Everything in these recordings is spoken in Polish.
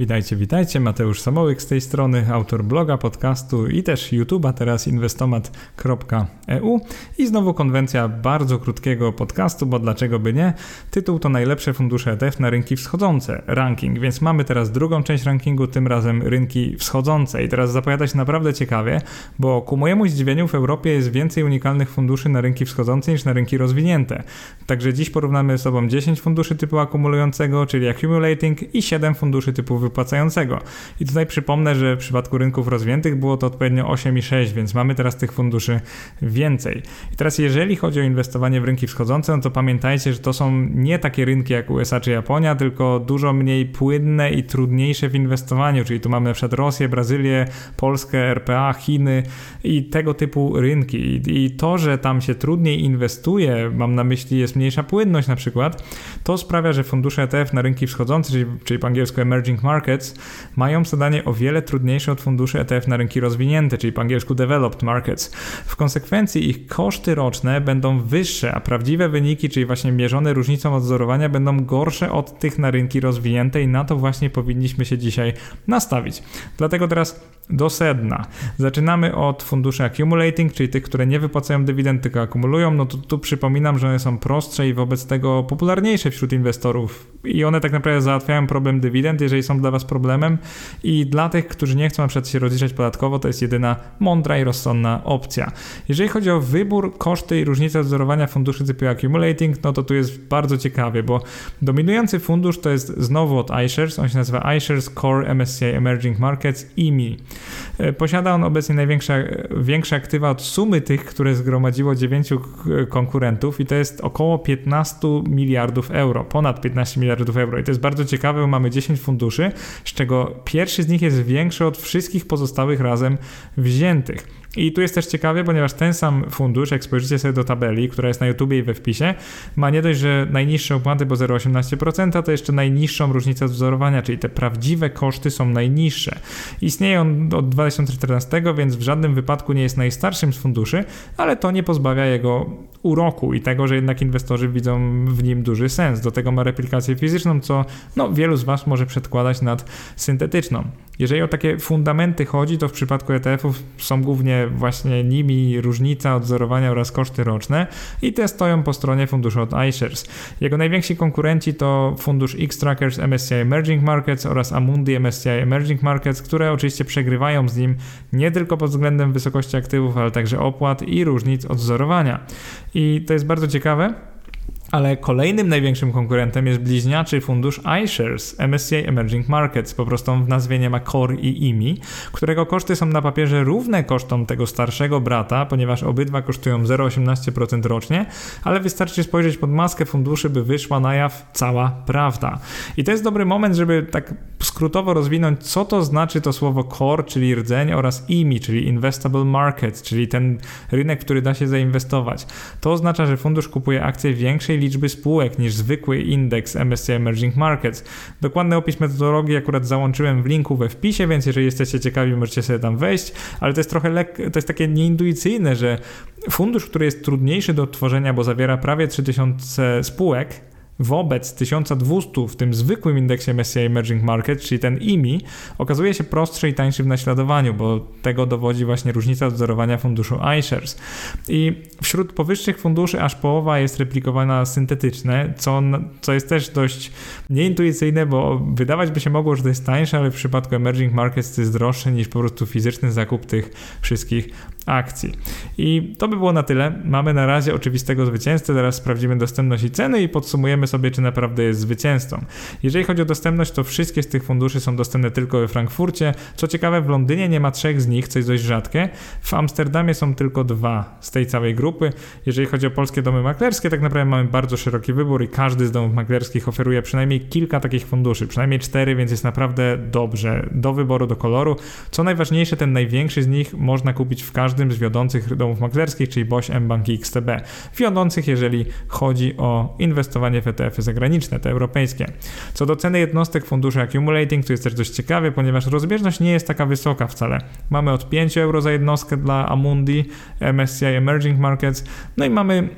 Witajcie, witajcie. Mateusz Samołyk z tej strony, autor bloga, podcastu i też YouTube'a, teraz inwestomat.eu. I znowu konwencja bardzo krótkiego podcastu, bo dlaczego by nie? Tytuł to najlepsze fundusze ETF na rynki wschodzące, ranking, więc mamy teraz drugą część rankingu, tym razem rynki wschodzące. I teraz zapowiada się naprawdę ciekawie, bo ku mojemu zdziwieniu w Europie jest więcej unikalnych funduszy na rynki wschodzące niż na rynki rozwinięte. Także dziś porównamy z sobą 10 funduszy typu akumulującego, czyli accumulating i 7 funduszy typu wypłacającego. I tutaj przypomnę, że w przypadku rynków rozwiniętych było to odpowiednio 8 i 6, więc mamy teraz tych funduszy więcej. I teraz jeżeli chodzi o inwestowanie w rynki wschodzące, no to pamiętajcie, że to są nie takie rynki jak USA czy Japonia, tylko dużo mniej płynne i trudniejsze w inwestowaniu, czyli tu mamy na przykład Rosję, Brazylię, Polskę, RPA, Chiny i tego typu rynki. I to, że tam się trudniej inwestuje, mam na myśli jest mniejsza płynność na przykład, to sprawia, że fundusze ETF na rynki wschodzące, czyli, czyli po angielsku emerging market, markets mają zadanie o wiele trudniejsze od funduszy ETF na rynki rozwinięte, czyli po angielsku developed markets. W konsekwencji ich koszty roczne będą wyższe, a prawdziwe wyniki, czyli właśnie mierzone różnicą odzorowania, będą gorsze od tych na rynki rozwinięte i na to właśnie powinniśmy się dzisiaj nastawić. Dlatego teraz do sedna. Zaczynamy od funduszy accumulating, czyli tych, które nie wypłacają dywidend, tylko akumulują. No to tu przypominam, że one są prostsze i wobec tego popularniejsze wśród inwestorów i one tak naprawdę załatwiają problem dywidend, jeżeli są dla Was problemem i dla tych, którzy nie chcą na przykład się rozliczać podatkowo, to jest jedyna mądra i rozsądna opcja. Jeżeli chodzi o wybór, koszty i różnice odzorowania funduszy typu accumulating, no to tu jest bardzo ciekawie, bo dominujący fundusz to jest znowu od iShares, on się nazywa iShares Core MSCI Emerging Markets IMI. E, posiada on obecnie największe większe aktywa od sumy tych, które zgromadziło dziewięciu konkurentów i to jest około 15 miliardów euro, ponad 15 miliardów euro. I to jest bardzo ciekawe, bo mamy 10 funduszy, z czego pierwszy z nich jest większy od wszystkich pozostałych razem wziętych. I tu jest też ciekawie, ponieważ ten sam fundusz, jak spojrzycie sobie do tabeli, która jest na YouTubie i we wpisie, ma nie dość, że najniższe opłaty, bo 0,18%, to jeszcze najniższą różnicę wzorowania, czyli te prawdziwe koszty są najniższe. Istnieje on od 2014, więc w żadnym wypadku nie jest najstarszym z funduszy, ale to nie pozbawia jego uroku i tego, że jednak inwestorzy widzą w nim duży sens. Do tego ma replikację fizyczną, co no, wielu z Was może przedkładać nad syntetyczną. Jeżeli o takie fundamenty chodzi, to w przypadku ETF-ów są głównie właśnie nimi różnica odzorowania oraz koszty roczne i te stoją po stronie funduszu od iShares. Jego najwięksi konkurenci to fundusz X-Trackers MSCI Emerging Markets oraz Amundi MSCI Emerging Markets, które oczywiście przegrywają z nim nie tylko pod względem wysokości aktywów, ale także opłat i różnic odzorowania. I to jest bardzo ciekawe, ale kolejnym największym konkurentem jest bliźniaczy fundusz iShares MSCI Emerging Markets, po prostu w nazwie nie ma Core i IMI, którego koszty są na papierze równe kosztom tego starszego brata, ponieważ obydwa kosztują 0,18% rocznie, ale wystarczy spojrzeć pod maskę funduszy, by wyszła na jaw cała prawda. I to jest dobry moment, żeby tak skrótowo rozwinąć, co to znaczy to słowo core, czyli rdzeń, oraz IMI, czyli Investable Market, czyli ten rynek, który da się zainwestować. To oznacza, że fundusz kupuje akcje większej liczby spółek niż zwykły indeks MSCI Emerging Markets. Dokładny opis metodologii akurat załączyłem w linku we wpisie, więc jeżeli jesteście ciekawi, możecie sobie tam wejść, ale to jest trochę lek- to jest takie nieintuicyjne, że fundusz, który jest trudniejszy do odtworzenia, bo zawiera prawie 3000 spółek, wobec 1200 w tym zwykłym indeksie MSCI Emerging Market, czyli ten IMI, okazuje się prostszy i tańszy w naśladowaniu, bo tego dowodzi właśnie różnica wzorowania funduszu iShares. I wśród powyższych funduszy aż połowa jest replikowana syntetyczne, co, co jest też dość nieintuicyjne, bo wydawać by się mogło, że to jest tańsze, ale w przypadku Emerging Markets to jest droższe niż po prostu fizyczny zakup tych wszystkich akcji. I to by było na tyle. Mamy na razie oczywistego zwycięzcę, teraz sprawdzimy dostępność i ceny i podsumujemy sobie, czy naprawdę jest zwycięzcą. Jeżeli chodzi o dostępność, to wszystkie z tych funduszy są dostępne tylko we Frankfurcie. Co ciekawe, w Londynie nie ma trzech z nich, co jest dość rzadkie. W Amsterdamie są tylko dwa z tej całej grupy. Jeżeli chodzi o polskie domy maklerskie, tak naprawdę mamy bardzo szeroki wybór i każdy z domów maklerskich oferuje przynajmniej kilka takich funduszy, przynajmniej cztery, więc jest naprawdę dobrze do wyboru, do koloru. Co najważniejsze, ten największy z nich można kupić w każdym z wiodących domów maklerskich, czyli BOŚ, mBank i XTB. Wiodących, jeżeli chodzi o inwestowanie w ETF ETF-y zagraniczne, te europejskie. Co do ceny jednostek funduszy accumulating, to jest też dość ciekawe, ponieważ rozbieżność nie jest taka wysoka wcale. Mamy od 5 euro za jednostkę dla Amundi, MSCI Emerging Markets, no i mamy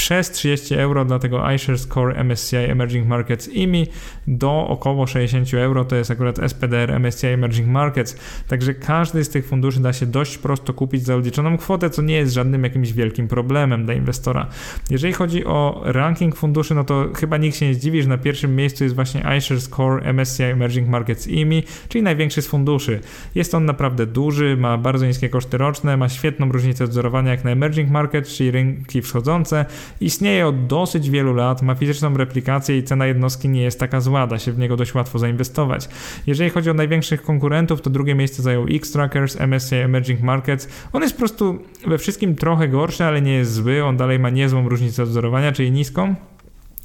przez 30 euro dla tego iShares Core MSCI Emerging Markets IMI do około 60 euro, to jest akurat SPDR MSCI Emerging Markets, także każdy z tych funduszy da się dość prosto kupić za odliczoną kwotę, co nie jest żadnym jakimś wielkim problemem dla inwestora. Jeżeli chodzi o ranking funduszy, no to chyba nikt się nie zdziwi, że na pierwszym miejscu jest właśnie iShares Core MSCI Emerging Markets IMI, czyli największy z funduszy. Jest on naprawdę duży, ma bardzo niskie koszty roczne, ma świetną różnicę wzorowania jak na emerging market, czyli rynki wschodzące. Istnieje od dosyć wielu lat, ma fizyczną replikację i cena jednostki nie jest taka zła, da się w niego dość łatwo zainwestować. Jeżeli chodzi o największych konkurentów, to drugie miejsce zajął X-Trackers, MSCI Emerging Markets. On jest po prostu we wszystkim trochę gorszy, ale nie jest zły, on dalej ma niezłą różnicę wzorowania, czyli niską.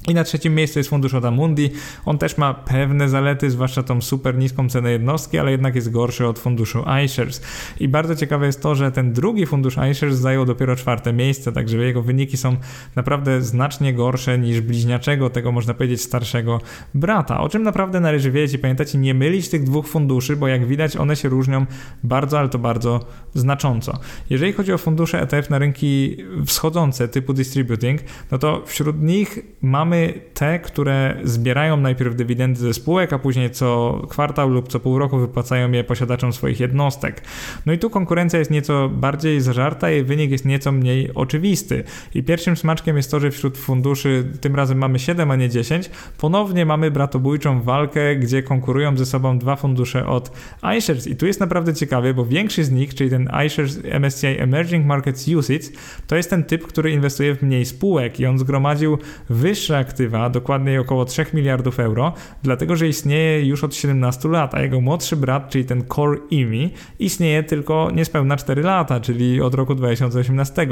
I na trzecim miejscu jest fundusz Odamundi. On też ma pewne zalety, zwłaszcza tą super niską cenę jednostki, ale jednak jest gorszy od funduszu iShares. I bardzo ciekawe jest to, że ten drugi fundusz iShares zajął dopiero czwarte miejsce, także jego wyniki są naprawdę znacznie gorsze niż bliźniaczego, tego można powiedzieć starszego brata. O czym naprawdę należy wiedzieć i pamiętajcie, nie mylić tych dwóch funduszy, bo jak widać one się różnią bardzo, ale to bardzo znacząco. Jeżeli chodzi o fundusze ETF na rynki wschodzące typu distributing, no to wśród nich mamy mamy te, które zbierają najpierw dywidendy ze spółek, a później co kwartał lub co pół roku wypłacają je posiadaczom swoich jednostek. No i tu konkurencja jest nieco bardziej zażarta i wynik jest nieco mniej oczywisty. I pierwszym smaczkiem jest to, że wśród funduszy tym razem mamy 7, a nie 10. Ponownie mamy bratobójczą walkę, gdzie konkurują ze sobą dwa fundusze od iShares. I tu jest naprawdę ciekawie, bo większy z nich, czyli ten iShares MSCI Emerging Markets UCITS, to jest ten typ, który inwestuje w mniej spółek i on zgromadził wyższe aktywa, dokładniej około 3 miliardów euro, dlatego że istnieje już od 17 lat, a jego młodszy brat, czyli ten Core IMI, istnieje tylko niespełna 4 lata, czyli od roku 2018.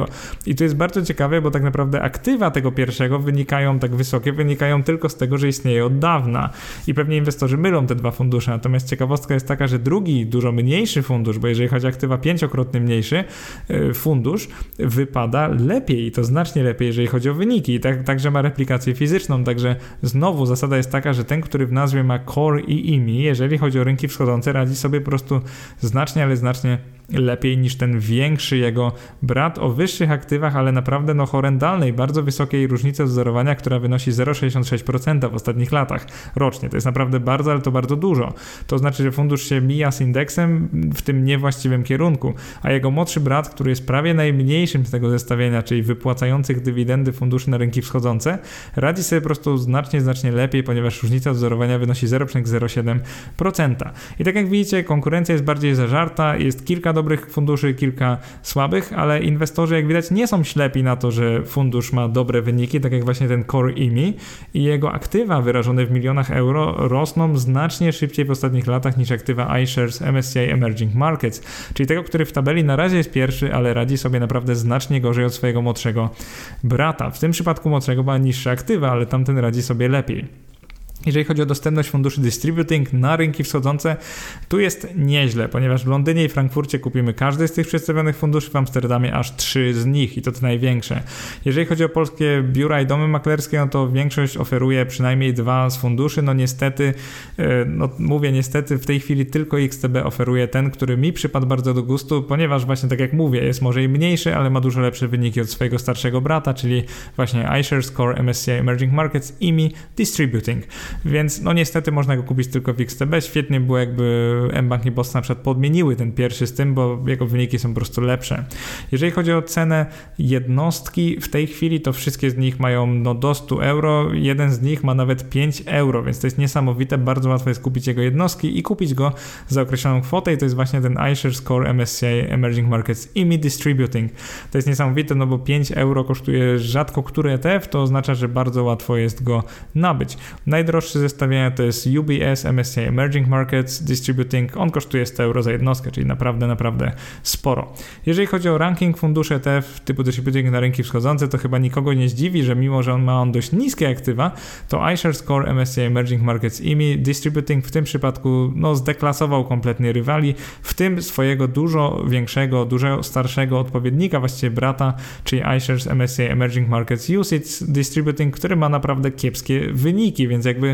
I to jest bardzo ciekawe, bo tak naprawdę aktywa tego pierwszego wynikają tak wysokie, wynikają tylko z tego, że istnieje od dawna. I pewnie inwestorzy mylą te dwa fundusze. Natomiast ciekawostka jest taka, że drugi, dużo mniejszy fundusz, bo jeżeli chodzi o aktywa pięciokrotnie mniejszy, e, fundusz wypada lepiej, to znacznie lepiej, jeżeli chodzi o wyniki. Tak, także ma replikację fizyczną, także znowu zasada jest taka, że ten, który w nazwie ma core i IMI, jeżeli chodzi o rynki wschodzące, radzi sobie po prostu znacznie, ale znacznie lepiej niż ten większy jego brat o wyższych aktywach, ale naprawdę no horrendalnej, bardzo wysokiej różnicy wzorowania, która wynosi 0,66% w ostatnich latach rocznie. To jest naprawdę bardzo, ale to bardzo dużo. To znaczy, że fundusz się mija z indeksem w tym niewłaściwym kierunku, a jego młodszy brat, który jest prawie najmniejszym z tego zestawienia, czyli wypłacających dywidendy funduszy na rynki wschodzące, radzi sobie po prostu znacznie, znacznie lepiej, ponieważ różnica wzorowania wynosi 0,07%. I tak jak widzicie, konkurencja jest bardziej zażarta, jest kilka dobrych funduszy, kilka słabych, ale inwestorzy, jak widać, nie są ślepi na to, że fundusz ma dobre wyniki, tak jak właśnie ten Core IMI i jego aktywa wyrażone w milionach euro rosną znacznie szybciej w ostatnich latach niż aktywa iShares MSCI Emerging Markets, czyli tego, który w tabeli na razie jest pierwszy, ale radzi sobie naprawdę znacznie gorzej od swojego młodszego brata. W tym przypadku młodszego ma niższe aktywa, ale tamten radzi sobie lepiej. Jeżeli chodzi o dostępność funduszy distributing na rynki wschodzące, tu jest nieźle, ponieważ w Londynie i Frankfurcie kupimy każdy z tych przedstawionych funduszy, w Amsterdamie aż trzy z nich i to te największe. Jeżeli chodzi o polskie biura i domy maklerskie, no to większość oferuje przynajmniej dwa z funduszy. No niestety, e, no mówię niestety, w tej chwili tylko XTB oferuje ten, który mi przypadł bardzo do gustu, ponieważ właśnie tak jak mówię, jest może i mniejszy, ale ma dużo lepsze wyniki od swojego starszego brata, czyli właśnie iShares Core MSCI Emerging Markets IMI Distributing. Więc no niestety można go kupić tylko w XTB. Świetnie było jakby mBank i Boston na przykład podmieniły ten pierwszy z tym, bo jego wyniki są po prostu lepsze. Jeżeli chodzi o cenę jednostki, w tej chwili to wszystkie z nich mają no do 100 euro, jeden z nich ma nawet 5 euro, więc to jest niesamowite, bardzo łatwo jest kupić jego jednostki i kupić go za określoną kwotę i to jest właśnie ten iShares Core MSCI Emerging Markets IMI Distributing. To jest niesamowite, no bo 5 euro kosztuje rzadko który ETF, to oznacza, że bardzo łatwo jest go nabyć. Najdroższy zestawienia to jest UBS MSCI Emerging Markets Distributing. On kosztuje 100 euro za jednostkę, czyli naprawdę, naprawdę sporo. Jeżeli chodzi o ranking funduszy ETF typu Distributing na rynki wschodzące, to chyba nikogo nie zdziwi, że mimo, że on ma on dość niskie aktywa, to iShares Core MSCI Emerging Markets IMI Distributing w tym przypadku no, zdeklasował kompletnie rywali, w tym swojego dużo większego, dużo starszego odpowiednika, właściwie brata, czyli iShares MSCI Emerging Markets UCITS Distributing, który ma naprawdę kiepskie wyniki, więc jakby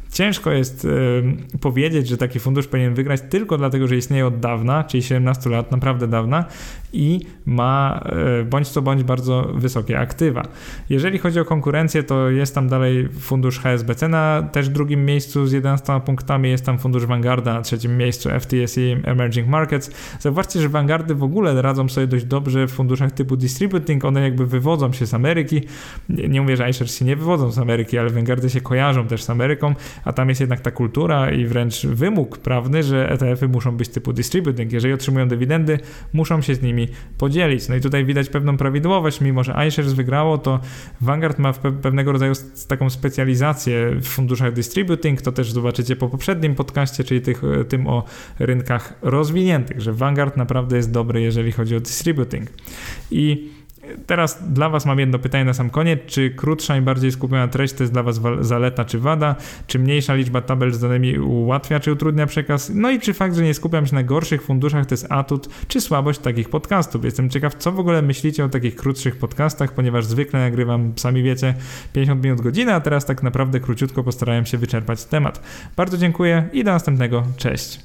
ciężko jest y, powiedzieć, że taki fundusz powinien wygrać tylko dlatego, że istnieje od dawna, czyli 17 lat, naprawdę dawna i ma y, bądź co bądź bardzo wysokie aktywa. Jeżeli chodzi o konkurencję, to jest tam dalej fundusz HSBC na też drugim miejscu z 11 punktami, jest tam fundusz Vanguarda na trzecim miejscu FTSE Emerging Markets. Zauważcie, że Vanguardy w ogóle radzą sobie dość dobrze w funduszach typu distributing, one jakby wywodzą się z Ameryki. Nie, nie mówię, że iShares się nie wywodzą z Ameryki, ale Vanguardy się kojarzą też z Ameryką, a tam jest jednak ta kultura i wręcz wymóg prawny, że ETF-y muszą być typu distributing. Jeżeli otrzymują dywidendy, muszą się z nimi podzielić. No i tutaj widać pewną prawidłowość, mimo że iShares wygrało, to Vanguard ma pewnego rodzaju taką specjalizację w funduszach distributing, to też zobaczycie po poprzednim podcaście, czyli tych, tym o rynkach rozwiniętych, że Vanguard naprawdę jest dobry, jeżeli chodzi o distributing. I Teraz dla Was mam jedno pytanie na sam koniec. Czy krótsza i bardziej skupiona treść to jest dla Was zaleta czy wada? Czy mniejsza liczba tabel z danymi ułatwia czy utrudnia przekaz? No i czy fakt, że nie skupiam się na gorszych funduszach to jest atut czy słabość takich podcastów? Jestem ciekaw, co w ogóle myślicie o takich krótszych podcastach, ponieważ zwykle nagrywam, sami wiecie, 50 minut godziny, a teraz tak naprawdę króciutko postarałem się wyczerpać temat. Bardzo dziękuję i do następnego. Cześć!